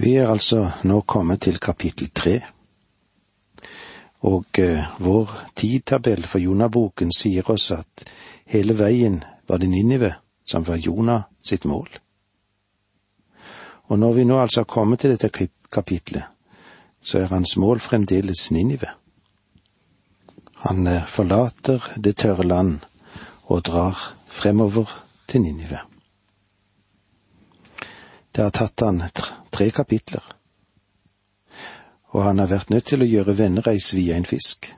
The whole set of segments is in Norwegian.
Vi er altså nå kommet til kapittel tre, og eh, vår tidtabell for Jonaboken sier oss at hele veien var det Ninive som var Jonah sitt mål. Og når vi nå altså har kommet til dette kapitlet, så er hans mål fremdeles Ninive. Han eh, forlater det tørre land og drar fremover til Ninive. Det har tatt han tre kapitler, og han har vært nødt til å gjøre vennereis via en fisk.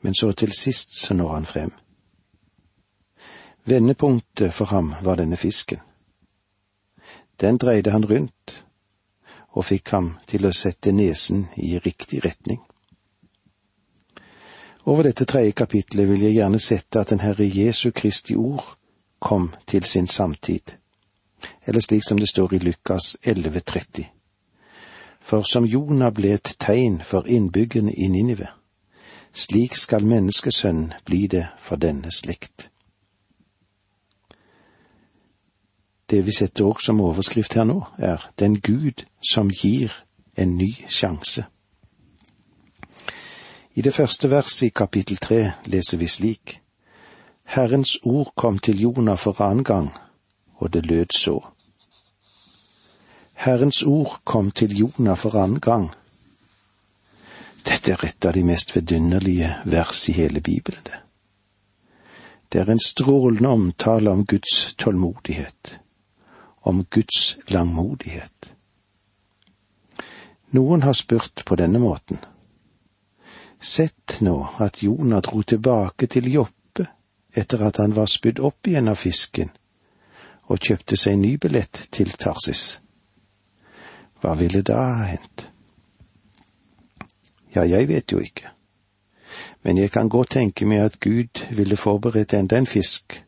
Men så til sist så når han frem. Vendepunktet for ham var denne fisken. Den dreide han rundt og fikk ham til å sette nesen i riktig retning. Over dette tredje kapitlet vil jeg gjerne sette at den Herre Jesu Kristi ord kom til sin samtid, eller slik som det står i Lukas 11,30. For som Jonah ble et tegn for innbyggerne i Ninive, slik skal menneskesønnen bli det for denne slekt. Det vi setter også som overskrift her nå, er Den Gud som gir en ny sjanse. I det første verset i kapittel tre leser vi slik. Herrens ord kom til Jonah for annen gang, og det lød så. Herrens ord kom til Jonah for annen gang. Dette er et av de mest vidunderlige vers i hele Bibelen, det. Det er en strålende omtale om Guds tålmodighet, om Guds langmodighet. Noen har spurt på denne måten. Sett nå at Jonah dro tilbake til Joppe etter at han var spydd opp igjen av fisken, og kjøpte seg ny billett til Tarsis. Hva ville da ha hendt? Ja, jeg vet jo ikke, men jeg kan godt tenke meg at Gud ville forberedt enda en fisk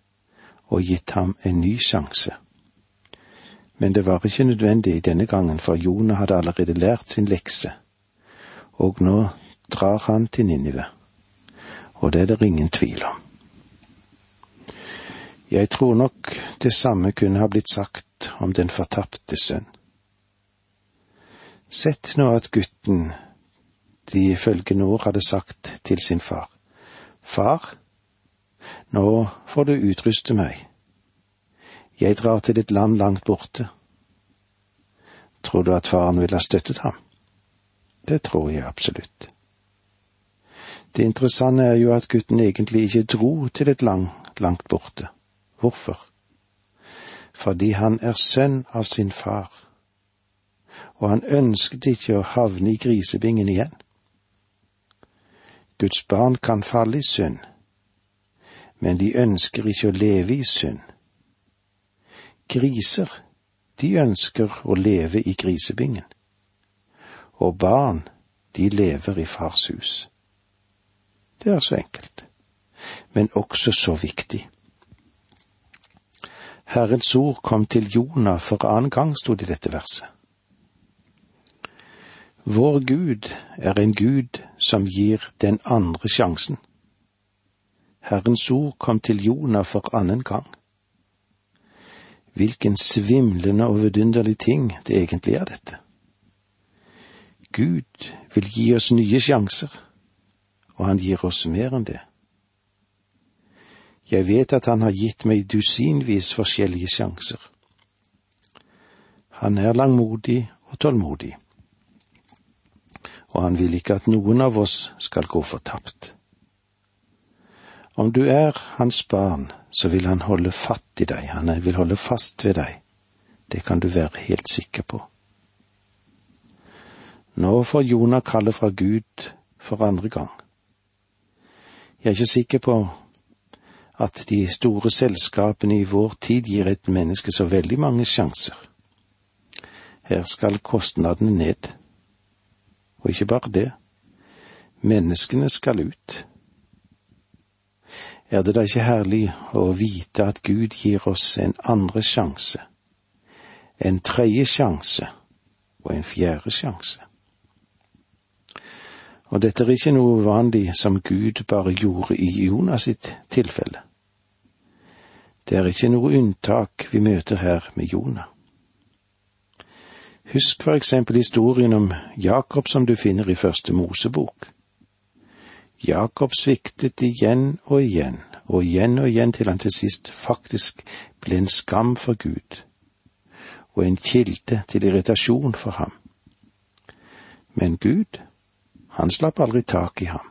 og gitt ham en ny sjanse men det var ikke nødvendig denne gangen, for Jonah hadde allerede lært sin lekse, og nå drar han til Ninive, og det er det ingen tvil om. Jeg tror nok det samme kunne ha blitt sagt om den fortapte sønn. Sett nå at gutten de følgende ord hadde sagt til sin far, Far, nå får du utruste meg jeg drar til et land langt borte. Tror du at faren ville ha støttet ham? Det tror jeg absolutt. Det interessante er jo at gutten egentlig ikke dro til et land langt borte. Hvorfor? Fordi han er sønn av sin far, og han ønsket ikke å havne i grisebingen igjen. Guds barn kan falle i synd, men de ønsker ikke å leve i synd. Griser, de ønsker å leve i grisebingen. Og barn, de lever i fars hus. Det er så enkelt, men også så viktig. Herrens ord kom til Jonah for annen gang, stod det i dette verset. Vår Gud er en Gud som gir den andre sjansen. Herrens ord kom til Jonah for annen gang. Hvilken svimlende og vidunderlig ting det egentlig er, dette. Gud vil gi oss nye sjanser, og han gir oss mer enn det. Jeg vet at han har gitt meg dusinvis forskjellige sjanser. Han er langmodig og tålmodig, og han vil ikke at noen av oss skal gå fortapt. Om du er hans barn, så vil han holde fatt i deg, han vil holde fast ved deg. Det kan du være helt sikker på. Nå får Jonah kallet fra Gud for andre gang. Jeg er ikke sikker på at de store selskapene i vår tid gir et menneske så veldig mange sjanser. Her skal kostnadene ned. Og ikke bare det, menneskene skal ut er det da ikke herlig å vite at Gud gir oss en andre sjanse, en tredje sjanse og en fjerde sjanse? Og dette er ikke noe uvanlig som Gud bare gjorde i Jonas sitt tilfelle. Det er ikke noe unntak vi møter her med Jonah. Husk for eksempel historien om Jakob som du finner i første Mosebok. Jakob sviktet igjen og igjen og igjen og igjen til han til sist faktisk ble en skam for Gud og en kilde til irritasjon for ham. Men Gud, han slapp aldri tak i ham.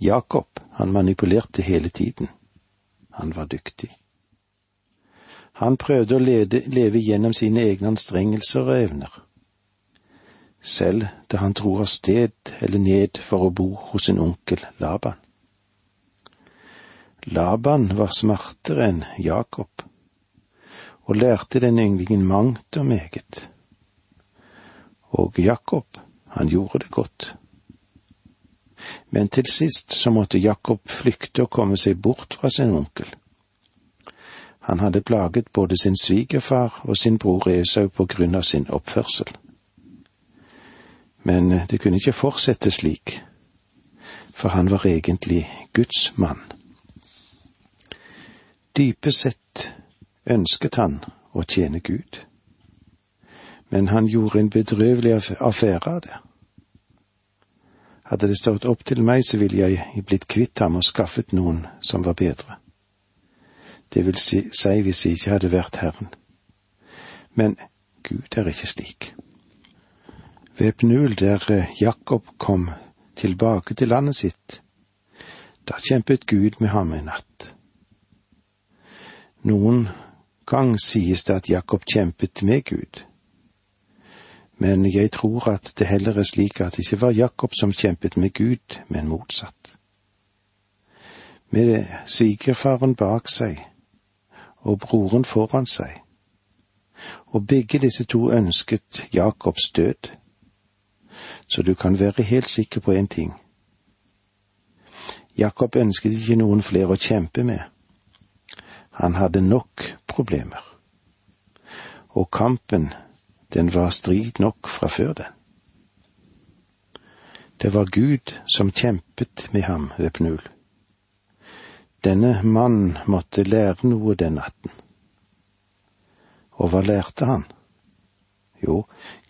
Jakob, han manipulerte hele tiden. Han var dyktig. Han prøvde å lede, leve gjennom sine egne anstrengelser og evner. Selv da han dro av sted eller ned for å bo hos sin onkel Laban. Laban var smartere enn Jakob, og lærte den ynglingen mangt og meget. Og Jakob, han gjorde det godt. Men til sist så måtte Jakob flykte og komme seg bort fra sin onkel. Han hadde plaget både sin svigerfar og sin bror Esau på grunn av sin oppførsel. Men det kunne ikke fortsette slik, for han var egentlig Guds mann. Dypest sett ønsket han å tjene Gud, men han gjorde en bedrøvelig affære av det. Hadde det stått opp til meg, så ville jeg blitt kvitt ham og skaffet noen som var bedre. Det vil si, si hvis jeg ikke hadde vært Herren. Men Gud er ikke slik. Ved Pnul, der eh, Jakob kom tilbake til landet sitt, da kjempet Gud med ham en natt. Noen gang sies det at Jakob kjempet med Gud men jeg tror at det heller er slik at det ikke var Jakob som kjempet med Gud, men motsatt. Med svigerfaren bak seg og broren foran seg, og begge disse to ønsket Jakobs død. Så du kan være helt sikker på én ting. Jakob ønsket ikke noen flere å kjempe med. Han hadde nok problemer. Og kampen den var strid nok fra før den. Det var Gud som kjempet med ham ved Pnul. Denne mannen måtte lære noe den natten. Og hva lærte han? Jo,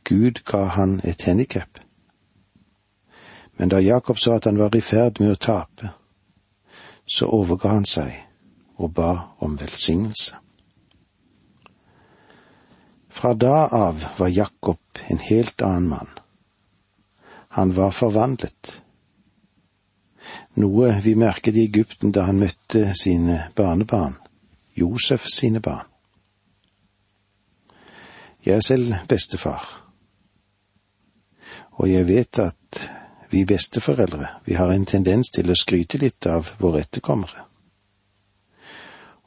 Gud ga han et handikap. Men da Jakob sa at han var i ferd med å tape, så overga han seg og ba om velsignelse. Fra da av var Jakob en helt annen mann. Han var forvandlet. Noe vi merket i Egypten da han møtte sine barnebarn, Josef sine barn. Jeg er selv bestefar, og jeg vet at vi besteforeldre, vi har en tendens til å skryte litt av våre etterkommere.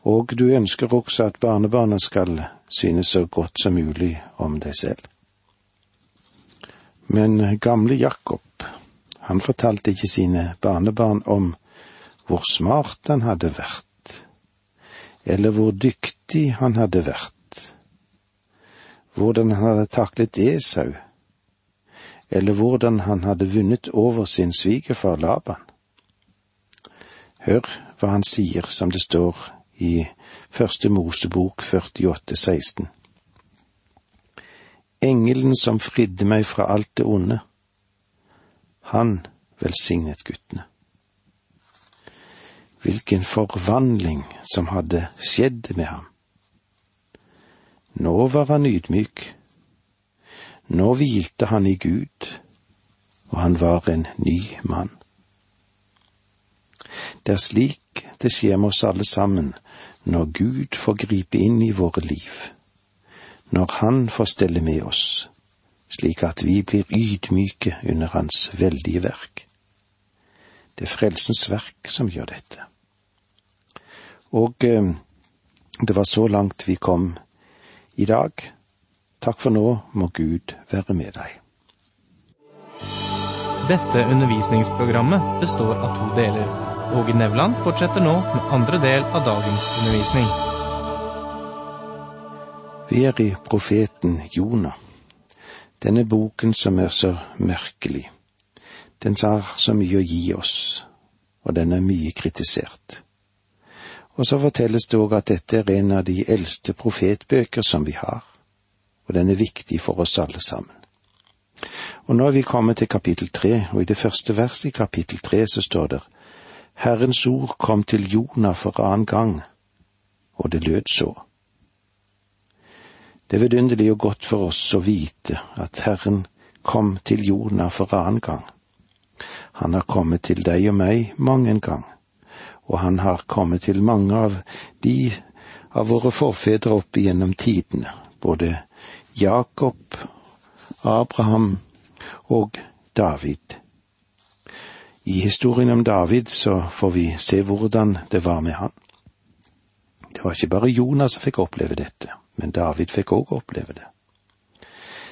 Og du ønsker også at barnebarna skal synes så godt som mulig om deg selv. Men gamle Jakob, han fortalte ikke sine barnebarn om hvor smart han hadde vært, eller hvor dyktig han hadde vært, hvordan han hadde taklet Esau, eller hvordan han hadde vunnet over sin svigerfar Laban. Hør hva han sier som det står i Første Mosebok 48, 16. Engelen som fridde meg fra alt det onde, han velsignet guttene. Hvilken forvandling som hadde skjedd med ham. Nå var han ydmyk. Nå hvilte han i Gud, og han var en ny mann. Det er slik det skjer med oss alle sammen når Gud får gripe inn i våre liv, når Han får stelle med oss, slik at vi blir ydmyke under Hans veldige verk. Det er frelsens verk som gjør dette. Og eh, det var så langt vi kom i dag. Takk for nå, må Gud være med deg. Dette undervisningsprogrammet består av to deler. Åge Nevland fortsetter nå med andre del av dagens undervisning. Vi er i profeten Jonah, denne boken som er så merkelig. Den har så mye å gi oss, og den er mye kritisert. Og så fortelles det òg at dette er en av de eldste profetbøker som vi har. og den er viktig for oss alle sammen. Og nå er vi kommet til kapittel tre, og i det første verset i kapittel tre så står det Herrens ord kom til Jonah for annen gang, og det lød så. Det er vidunderlig og godt for oss å vite at Herren kom til Jonah for annen gang. Han har kommet til deg og meg mange en gang, og han har kommet til mange av de av våre forfedre opp igjennom tidene, både Jakob, Abraham og David. I historien om David så får vi se hvordan det var med han. Det var ikke bare Jonas som fikk oppleve dette, men David fikk òg oppleve det.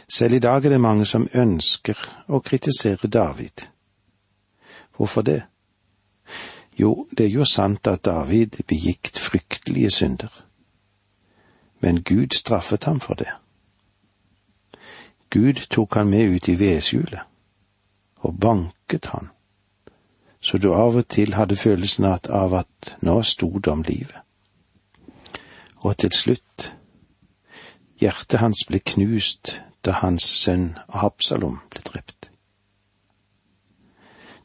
Selv i dag er det mange som ønsker å kritisere David. Hvorfor det? Jo, det er jo sant at David begikk fryktelige synder, men Gud straffet ham for det. Gud tok han med ut i vedskjulet og banket han, så du av og til hadde følelsen av at nå sto det om livet. Og til slutt, hjertet hans ble knust da hans sønn Absalom ble drept.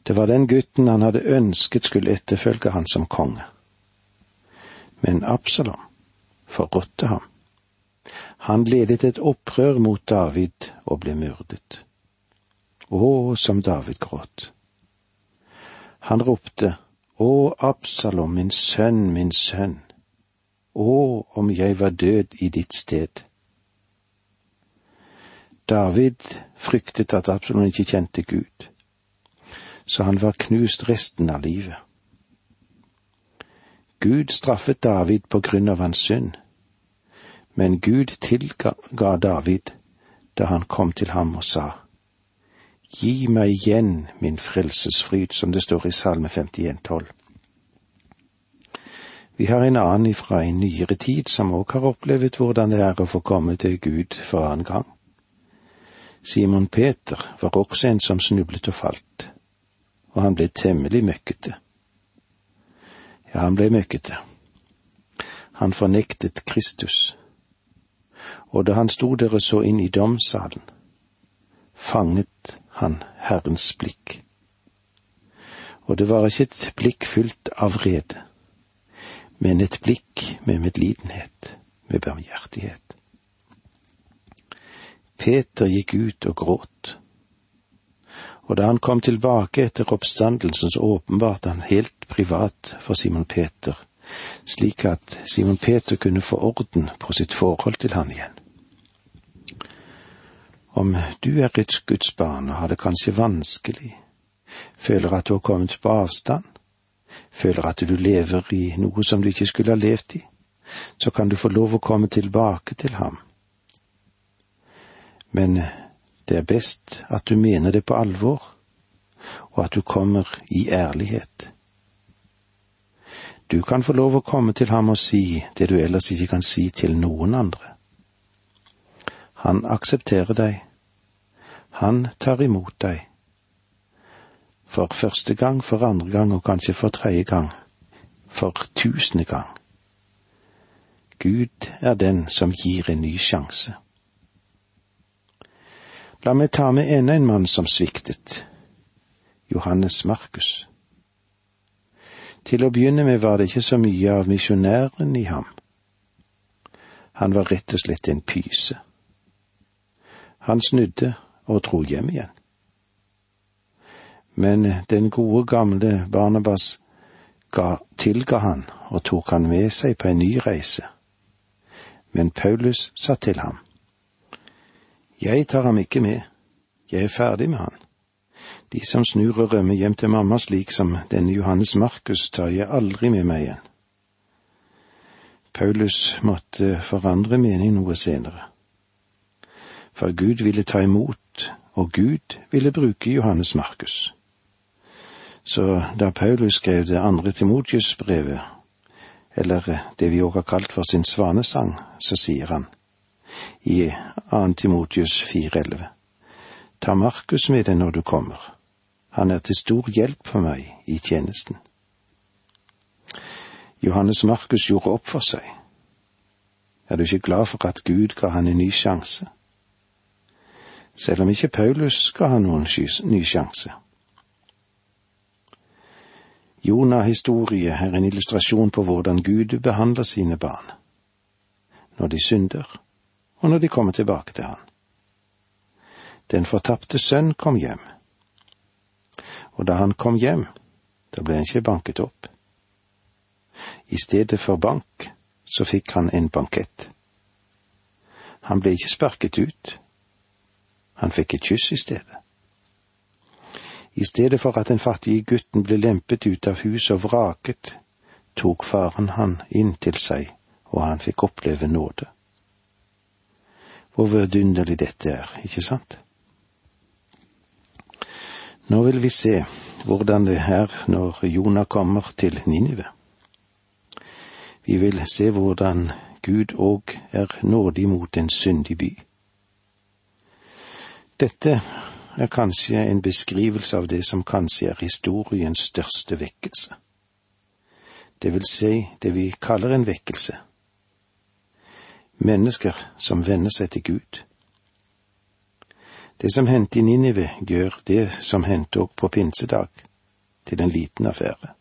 Det var den gutten han hadde ønsket skulle etterfølge han som konge. Men Absalom forrådte ham. Han ledet et opprør mot David og ble myrdet. Å, som David gråt. Han ropte, Å, Absalom, min sønn, min sønn. Å, om jeg var død i ditt sted. David fryktet at Absalom ikke kjente Gud, så han var knust resten av livet. Gud straffet David på grunn av hans synd, men Gud tilga David da han kom til ham og sa, Gi meg igjen min frelsesfryd, som det står i Salme 51, 12. Vi har en annen ifra en nyere tid som òg har opplevd hvordan det er å få komme til Gud for annen gang. Simon Peter var også en som snublet og falt, og han ble temmelig møkkete. Ja, han ble møkkete. Han fornektet Kristus, og da han sto der og så inn i domssalen, fanget han Herrens blikk. Og det var ikke et blikk fylt av vrede, men et blikk med medlidenhet, med barmhjertighet. Peter gikk ut og gråt. Og da han kom tilbake etter oppstandelsen, så åpenbarte han helt privat for Simon Peter, slik at Simon Peter kunne få orden på sitt forhold til han igjen. Om du er et Guds barn og har det kanskje vanskelig, føler at du har kommet på avstand, føler at du lever i noe som du ikke skulle ha levd i, så kan du få lov å komme tilbake til ham men det er best at du mener det på alvor, og at du kommer i ærlighet. Du kan få lov å komme til ham og si det du ellers ikke kan si til noen andre. Han aksepterer deg. Han tar imot deg. For første gang, for andre gang og kanskje for tredje gang. For tusende gang. Gud er den som gir en ny sjanse. La meg ta med enda en mann som sviktet, Johannes Markus. Til å begynne med var det ikke så mye av misjonæren i ham. Han var rett og slett en pyse. Han snudde og dro hjem igjen. Men den gode, gamle Barnabas ga, tilga han og tok han med seg på en ny reise. Men Paulus sa til ham, jeg tar ham ikke med, jeg er ferdig med han. De som snur og rømmer hjem til mamma slik som denne Johannes Markus, tar jeg aldri med meg igjen. Paulus måtte forandre mening noe senere. For Gud ville ta imot, og Gud ville bruke Johannes Markus. Så da Paulus skrev det andre Timotius-brevet, eller det vi også har kalt for sin svanesang, så sier han i 2. Timotius 4,11. Ta Markus med deg når du kommer. Han er til stor hjelp for meg i tjenesten. Johannes Markus gjorde opp for seg. Er du ikke glad for at Gud ga han en ny sjanse? Selv om ikke Paulus skal ha noen ny sjanse. Jonah-historie er en illustrasjon på hvordan Gud behandler sine barn, når de synder, og når de kommer tilbake til Han. Den fortapte sønn kom hjem, og da han kom hjem, da ble han ikke banket opp. I stedet for bank, så fikk han en bankett. Han ble ikke sparket ut, han fikk et kyss i stedet. I stedet for at den fattige gutten ble lempet ut av huset og vraket, tok faren han inn til seg, og han fikk oppleve nåde. Hvor vidunderlig dette er, ikke sant? Nå vil vi se hvordan det er når Jonah kommer til Ninive. Vi vil se hvordan Gud òg er nådig mot en syndig by. Dette er kanskje en beskrivelse av det som kanskje er historiens største vekkelse. Det vil si det vi kaller en vekkelse. Mennesker som venner seg til Gud. Det som hendte i Ninive, gjør det som hendte òg på pinsedag, til en liten affære.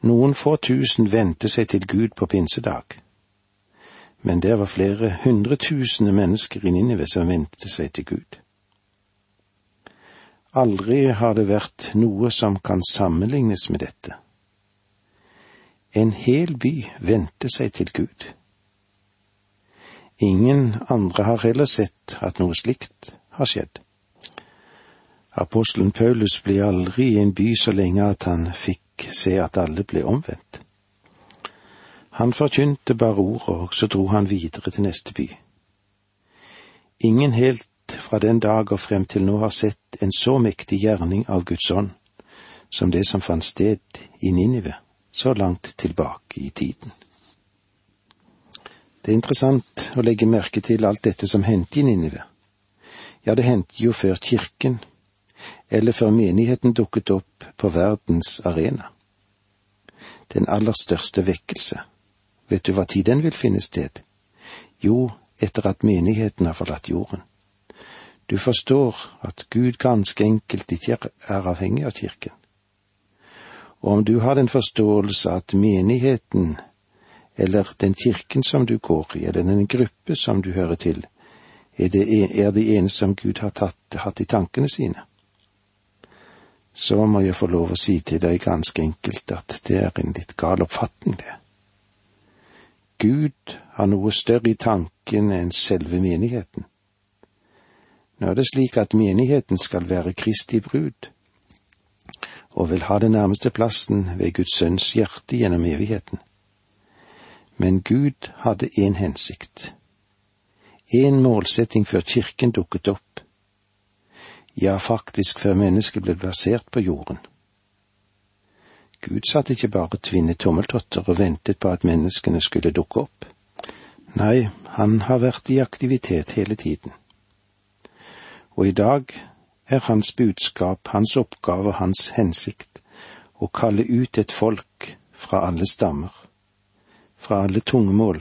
Noen få tusen vendte seg til Gud på pinsedag, men det var flere hundretusende mennesker i Ninive som vendte seg til Gud. Aldri har det vært noe som kan sammenlignes med dette. En hel by vendte seg til Gud. Ingen andre har heller sett at noe slikt har skjedd. Apostelen Paulus ble aldri i en by så lenge at han fikk se at alle ble omvendt. Han forkynte bare ordet, og så dro han videre til neste by. Ingen helt fra den dag og frem til nå har sett en så mektig gjerning av Guds ånd som det som fant sted i Ninive så langt tilbake i tiden. Det er interessant å legge merke til alt dette som hendte i Ninive. Ja, det hendte jo før kirken, eller før menigheten dukket opp på verdens arena. Den aller største vekkelse. Vet du hva tid den vil finne sted? Jo, etter at menigheten har forlatt jorden. Du forstår at Gud ganske enkelt ikke er avhengig av kirken. Og om du har den forståelse at menigheten, eller den kirken som du går i, eller den gruppe som du hører til, er det, er det ene som Gud har tatt, hatt i tankene sine, så må jeg få lov å si til deg ganske enkelt at det er en litt gal oppfatning, det. Gud har noe større i tanken enn selve menigheten. Nå er det slik at menigheten skal være Kristi brud, og vil ha den nærmeste plassen ved Guds sønns hjerte gjennom evigheten. Men Gud hadde én hensikt, én målsetting før kirken dukket opp, ja, faktisk før mennesket ble plassert på jorden. Gud satt ikke bare tvinne tommeltotter og ventet på at menneskene skulle dukke opp. Nei, han har vært i aktivitet hele tiden og i dag er hans budskap, hans oppgave, hans hensikt å kalle ut et folk fra alle stammer, fra alle tungemål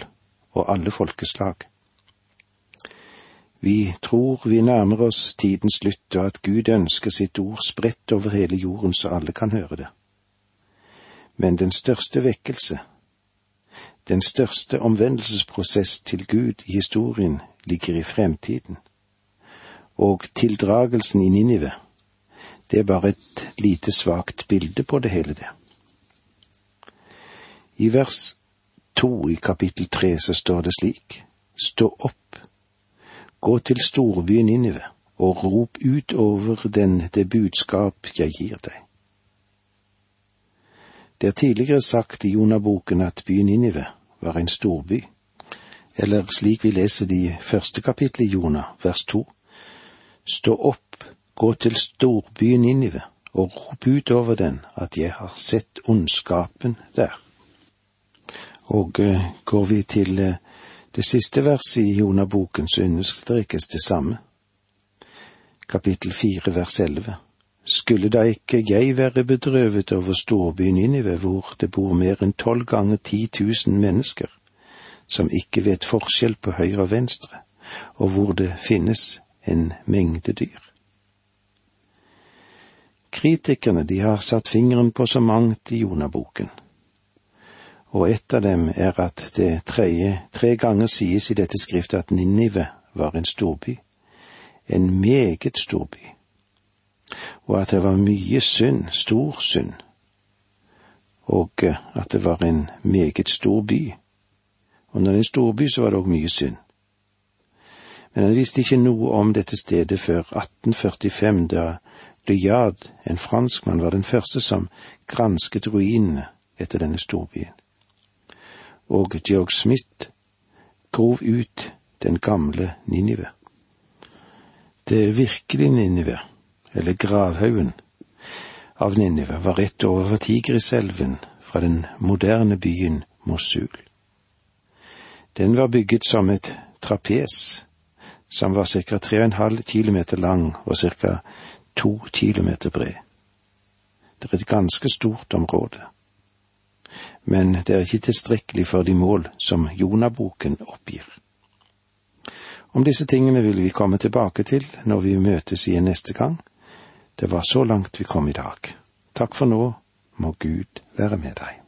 og alle folkeslag. Vi tror vi nærmer oss tidens slutt, og at Gud ønsker sitt ord spredt over hele jorden så alle kan høre det. Men den største vekkelse, den største omvendelsesprosess til Gud i historien, ligger i fremtiden og tildragelsen i Ninive, det er bare et lite svakt bilde på det hele, det. I vers to i kapittel tre så står det slik, Stå opp, gå til storbyen Ninive, og rop ut over den det budskap jeg gir deg. Det er tidligere sagt i Jonaboken at byen Ninive var en storby, eller slik vi leser det i første kapittel i Jona, vers to. Stå opp, gå til storbyen Ninive og rop ut over den at jeg har sett ondskapen der. Og uh, går vi til uh, det siste verset i Jonaboken, så understrekes det samme. Kapittel fire vers elleve. Skulle da ikke jeg være bedrøvet over storbyen Ninive, hvor det bor mer enn tolv ganger ti tusen mennesker, som ikke vet forskjell på høyre og venstre, og hvor det finnes en mengde dyr. Kritikerne de har satt fingeren på så mangt i Jonaboken, og et av dem er at det tredje, tre ganger sies i dette skriftet at Ninive var en storby, en meget stor by, og at det var mye synd, stor synd, og at det var en meget stor by. Og når det er en storby, så var det òg mye synd. Men han visste ikke noe om dette stedet før 1845, da Lyard, en franskmann, var den første som gransket ruinene etter denne storbyen. Og Georg Smith grov ut den gamle Ninive. Det virkelige Ninive, eller gravhaugen av Ninive, var rett over Tigriselven fra den moderne byen Mosul. Den var bygget som et trapes, som var ca. tre og en halv kilometer lang og ca. 2 kilometer bred. Det er et ganske stort område. Men det er ikke tilstrekkelig for de mål som Jonaboken oppgir. Om disse tingene vil vi komme tilbake til når vi møtes igjen neste gang. Det var så langt vi kom i dag. Takk for nå, må Gud være med deg.